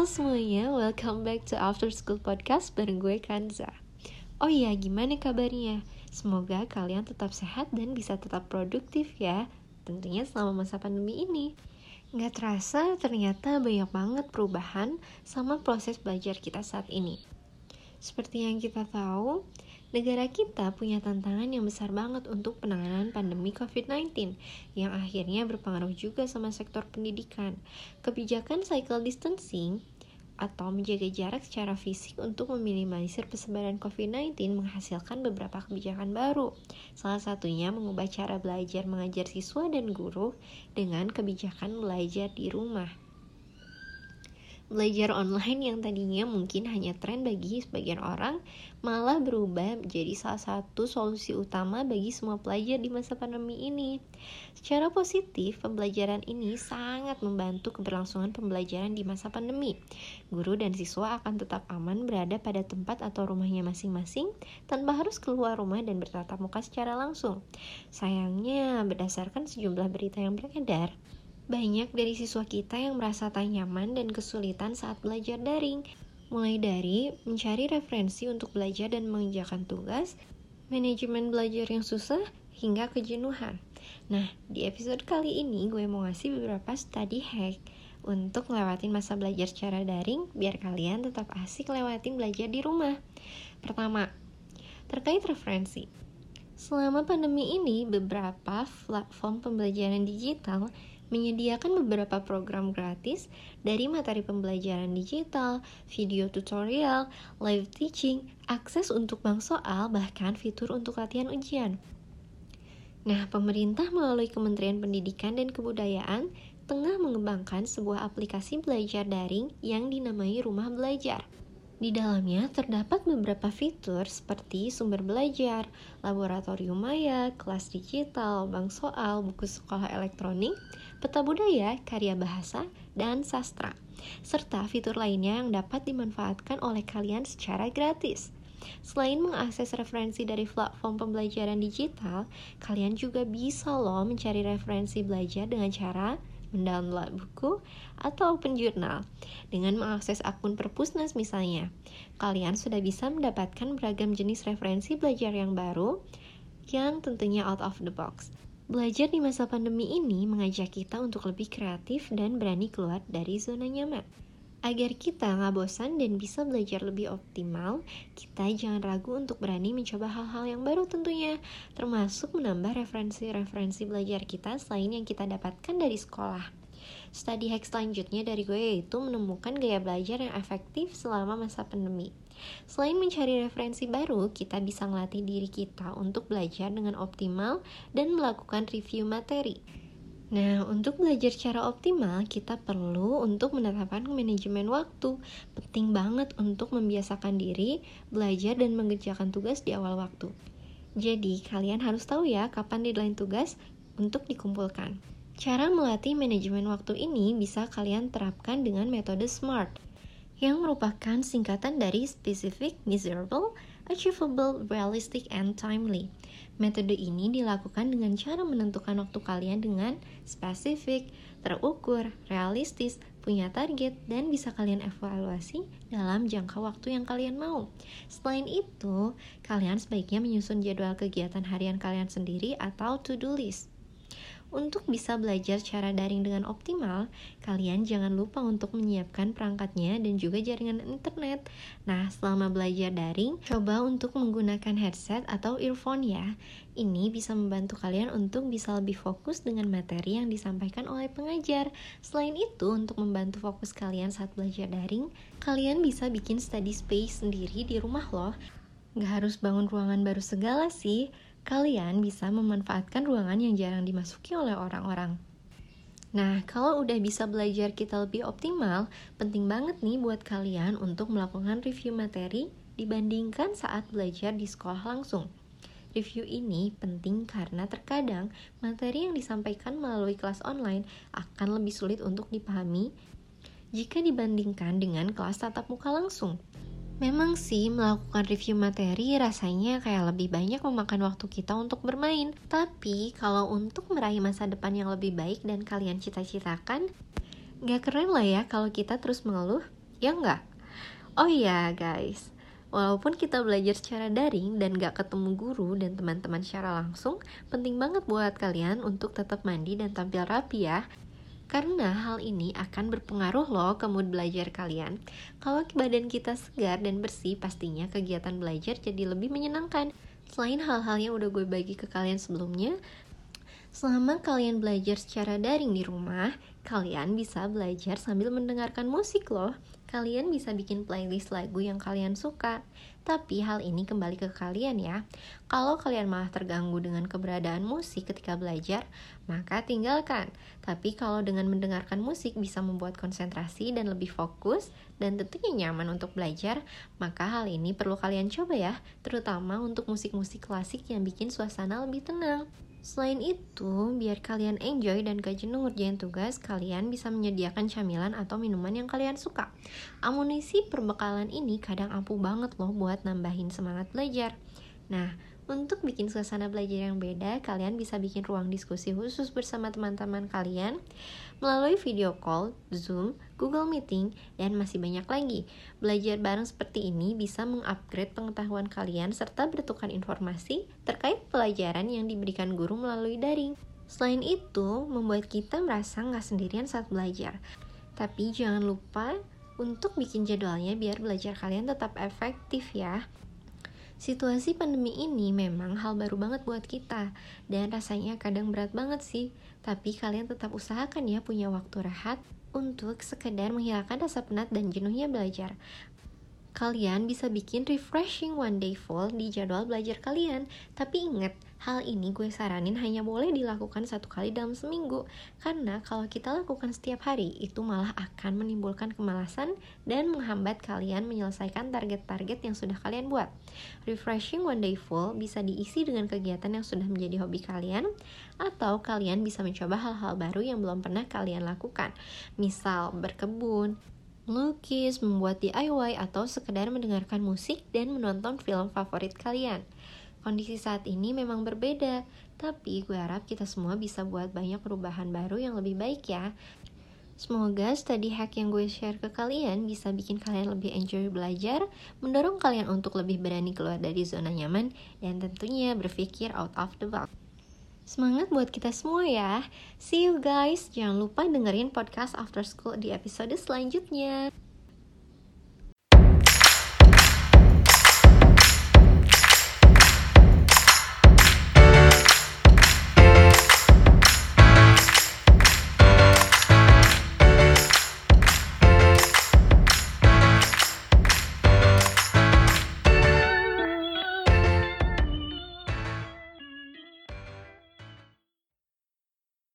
Halo semuanya, welcome back to After School Podcast bareng gue Kanza. Oh iya, gimana kabarnya? Semoga kalian tetap sehat dan bisa tetap produktif ya. Tentunya selama masa pandemi ini. Nggak terasa ternyata banyak banget perubahan sama proses belajar kita saat ini. Seperti yang kita tahu, negara kita punya tantangan yang besar banget untuk penanganan pandemi COVID-19 yang akhirnya berpengaruh juga sama sektor pendidikan. Kebijakan cycle distancing atau menjaga jarak secara fisik untuk meminimalisir persebaran COVID-19 menghasilkan beberapa kebijakan baru. Salah satunya mengubah cara belajar mengajar siswa dan guru dengan kebijakan belajar di rumah. Belajar online yang tadinya mungkin hanya tren bagi sebagian orang, malah berubah menjadi salah satu solusi utama bagi semua pelajar di masa pandemi ini. Secara positif, pembelajaran ini sangat membantu keberlangsungan pembelajaran di masa pandemi. Guru dan siswa akan tetap aman berada pada tempat atau rumahnya masing-masing tanpa harus keluar rumah dan bertatap muka secara langsung. Sayangnya, berdasarkan sejumlah berita yang beredar, banyak dari siswa kita yang merasa tak nyaman dan kesulitan saat belajar daring, mulai dari mencari referensi untuk belajar dan mengerjakan tugas, manajemen belajar yang susah, hingga kejenuhan. Nah, di episode kali ini gue mau ngasih beberapa study hack untuk lewatin masa belajar secara daring biar kalian tetap asik lewatin belajar di rumah. Pertama, terkait referensi. Selama pandemi ini, beberapa platform pembelajaran digital menyediakan beberapa program gratis dari materi pembelajaran digital, video tutorial, live teaching, akses untuk bank soal, bahkan fitur untuk latihan ujian. Nah, pemerintah melalui Kementerian Pendidikan dan Kebudayaan tengah mengembangkan sebuah aplikasi belajar daring yang dinamai Rumah Belajar. Di dalamnya terdapat beberapa fitur seperti sumber belajar, laboratorium maya, kelas digital, bank soal, buku sekolah elektronik, peta budaya, karya bahasa, dan sastra, serta fitur lainnya yang dapat dimanfaatkan oleh kalian secara gratis. Selain mengakses referensi dari platform pembelajaran digital, kalian juga bisa loh mencari referensi belajar dengan cara mendownload buku atau open journal. Dengan mengakses akun perpusnas misalnya, kalian sudah bisa mendapatkan beragam jenis referensi belajar yang baru yang tentunya out of the box. Belajar di masa pandemi ini mengajak kita untuk lebih kreatif dan berani keluar dari zona nyaman. Agar kita nggak bosan dan bisa belajar lebih optimal, kita jangan ragu untuk berani mencoba hal-hal yang baru tentunya, termasuk menambah referensi-referensi belajar kita selain yang kita dapatkan dari sekolah. Study hack selanjutnya dari gue yaitu menemukan gaya belajar yang efektif selama masa pandemi. Selain mencari referensi baru, kita bisa melatih diri kita untuk belajar dengan optimal dan melakukan review materi. Nah, untuk belajar secara optimal, kita perlu untuk menetapkan manajemen waktu. Penting banget untuk membiasakan diri belajar dan mengerjakan tugas di awal waktu. Jadi, kalian harus tahu ya kapan deadline tugas untuk dikumpulkan. Cara melatih manajemen waktu ini bisa kalian terapkan dengan metode SMART yang merupakan singkatan dari Specific, Miserable, Achievable, Realistic, and Timely. Metode ini dilakukan dengan cara menentukan waktu kalian dengan spesifik, terukur, realistis, punya target, dan bisa kalian evaluasi dalam jangka waktu yang kalian mau. Selain itu, kalian sebaiknya menyusun jadwal kegiatan harian kalian sendiri atau to-do list. Untuk bisa belajar cara daring dengan optimal, kalian jangan lupa untuk menyiapkan perangkatnya dan juga jaringan internet. Nah, selama belajar daring, coba untuk menggunakan headset atau earphone ya. Ini bisa membantu kalian untuk bisa lebih fokus dengan materi yang disampaikan oleh pengajar. Selain itu, untuk membantu fokus kalian saat belajar daring, kalian bisa bikin study space sendiri di rumah loh. Gak harus bangun ruangan baru segala sih kalian bisa memanfaatkan ruangan yang jarang dimasuki oleh orang-orang. Nah, kalau udah bisa belajar kita lebih optimal, penting banget nih buat kalian untuk melakukan review materi dibandingkan saat belajar di sekolah langsung. Review ini penting karena terkadang materi yang disampaikan melalui kelas online akan lebih sulit untuk dipahami jika dibandingkan dengan kelas tatap muka langsung. Memang sih melakukan review materi rasanya kayak lebih banyak memakan waktu kita untuk bermain. Tapi kalau untuk meraih masa depan yang lebih baik dan kalian cita-citakan, gak keren lah ya kalau kita terus mengeluh. ya nggak? Oh iya guys, Walaupun kita belajar secara daring dan gak ketemu guru dan teman-teman secara langsung, penting banget buat kalian untuk tetap mandi dan tampil rapi ya. Karena hal ini akan berpengaruh loh ke mood belajar kalian. Kalau badan kita segar dan bersih, pastinya kegiatan belajar jadi lebih menyenangkan. Selain hal-hal yang udah gue bagi ke kalian sebelumnya, Selama kalian belajar secara daring di rumah, kalian bisa belajar sambil mendengarkan musik loh. Kalian bisa bikin playlist lagu yang kalian suka. Tapi hal ini kembali ke kalian ya. Kalau kalian malah terganggu dengan keberadaan musik ketika belajar, maka tinggalkan. Tapi kalau dengan mendengarkan musik bisa membuat konsentrasi dan lebih fokus dan tentunya nyaman untuk belajar, maka hal ini perlu kalian coba ya, terutama untuk musik-musik klasik yang bikin suasana lebih tenang. Selain itu, biar kalian enjoy dan gak jenuh ngerjain tugas, kalian bisa menyediakan camilan atau minuman yang kalian suka. Amunisi perbekalan ini kadang ampuh banget loh buat nambahin semangat belajar. Nah, untuk bikin suasana belajar yang beda, kalian bisa bikin ruang diskusi khusus bersama teman-teman kalian melalui video call, Zoom, Google Meeting, dan masih banyak lagi. Belajar bareng seperti ini bisa mengupgrade pengetahuan kalian serta bertukar informasi terkait pelajaran yang diberikan guru melalui daring. Selain itu, membuat kita merasa nggak sendirian saat belajar. Tapi jangan lupa untuk bikin jadwalnya biar belajar kalian tetap efektif ya. Situasi pandemi ini memang hal baru banget buat kita dan rasanya kadang berat banget sih. Tapi kalian tetap usahakan ya punya waktu rehat untuk sekedar menghilangkan rasa penat dan jenuhnya belajar. Kalian bisa bikin refreshing one day full di jadwal belajar kalian. Tapi ingat, Hal ini gue saranin hanya boleh dilakukan satu kali dalam seminggu, karena kalau kita lakukan setiap hari, itu malah akan menimbulkan kemalasan dan menghambat kalian menyelesaikan target-target yang sudah kalian buat. Refreshing One Day Full bisa diisi dengan kegiatan yang sudah menjadi hobi kalian, atau kalian bisa mencoba hal-hal baru yang belum pernah kalian lakukan, misal berkebun, melukis, membuat DIY, atau sekedar mendengarkan musik dan menonton film favorit kalian. Kondisi saat ini memang berbeda, tapi gue harap kita semua bisa buat banyak perubahan baru yang lebih baik ya. Semoga study hack yang gue share ke kalian bisa bikin kalian lebih enjoy belajar, mendorong kalian untuk lebih berani keluar dari zona nyaman, dan tentunya berpikir out of the box. Semangat buat kita semua ya. See you guys. Jangan lupa dengerin podcast After School di episode selanjutnya.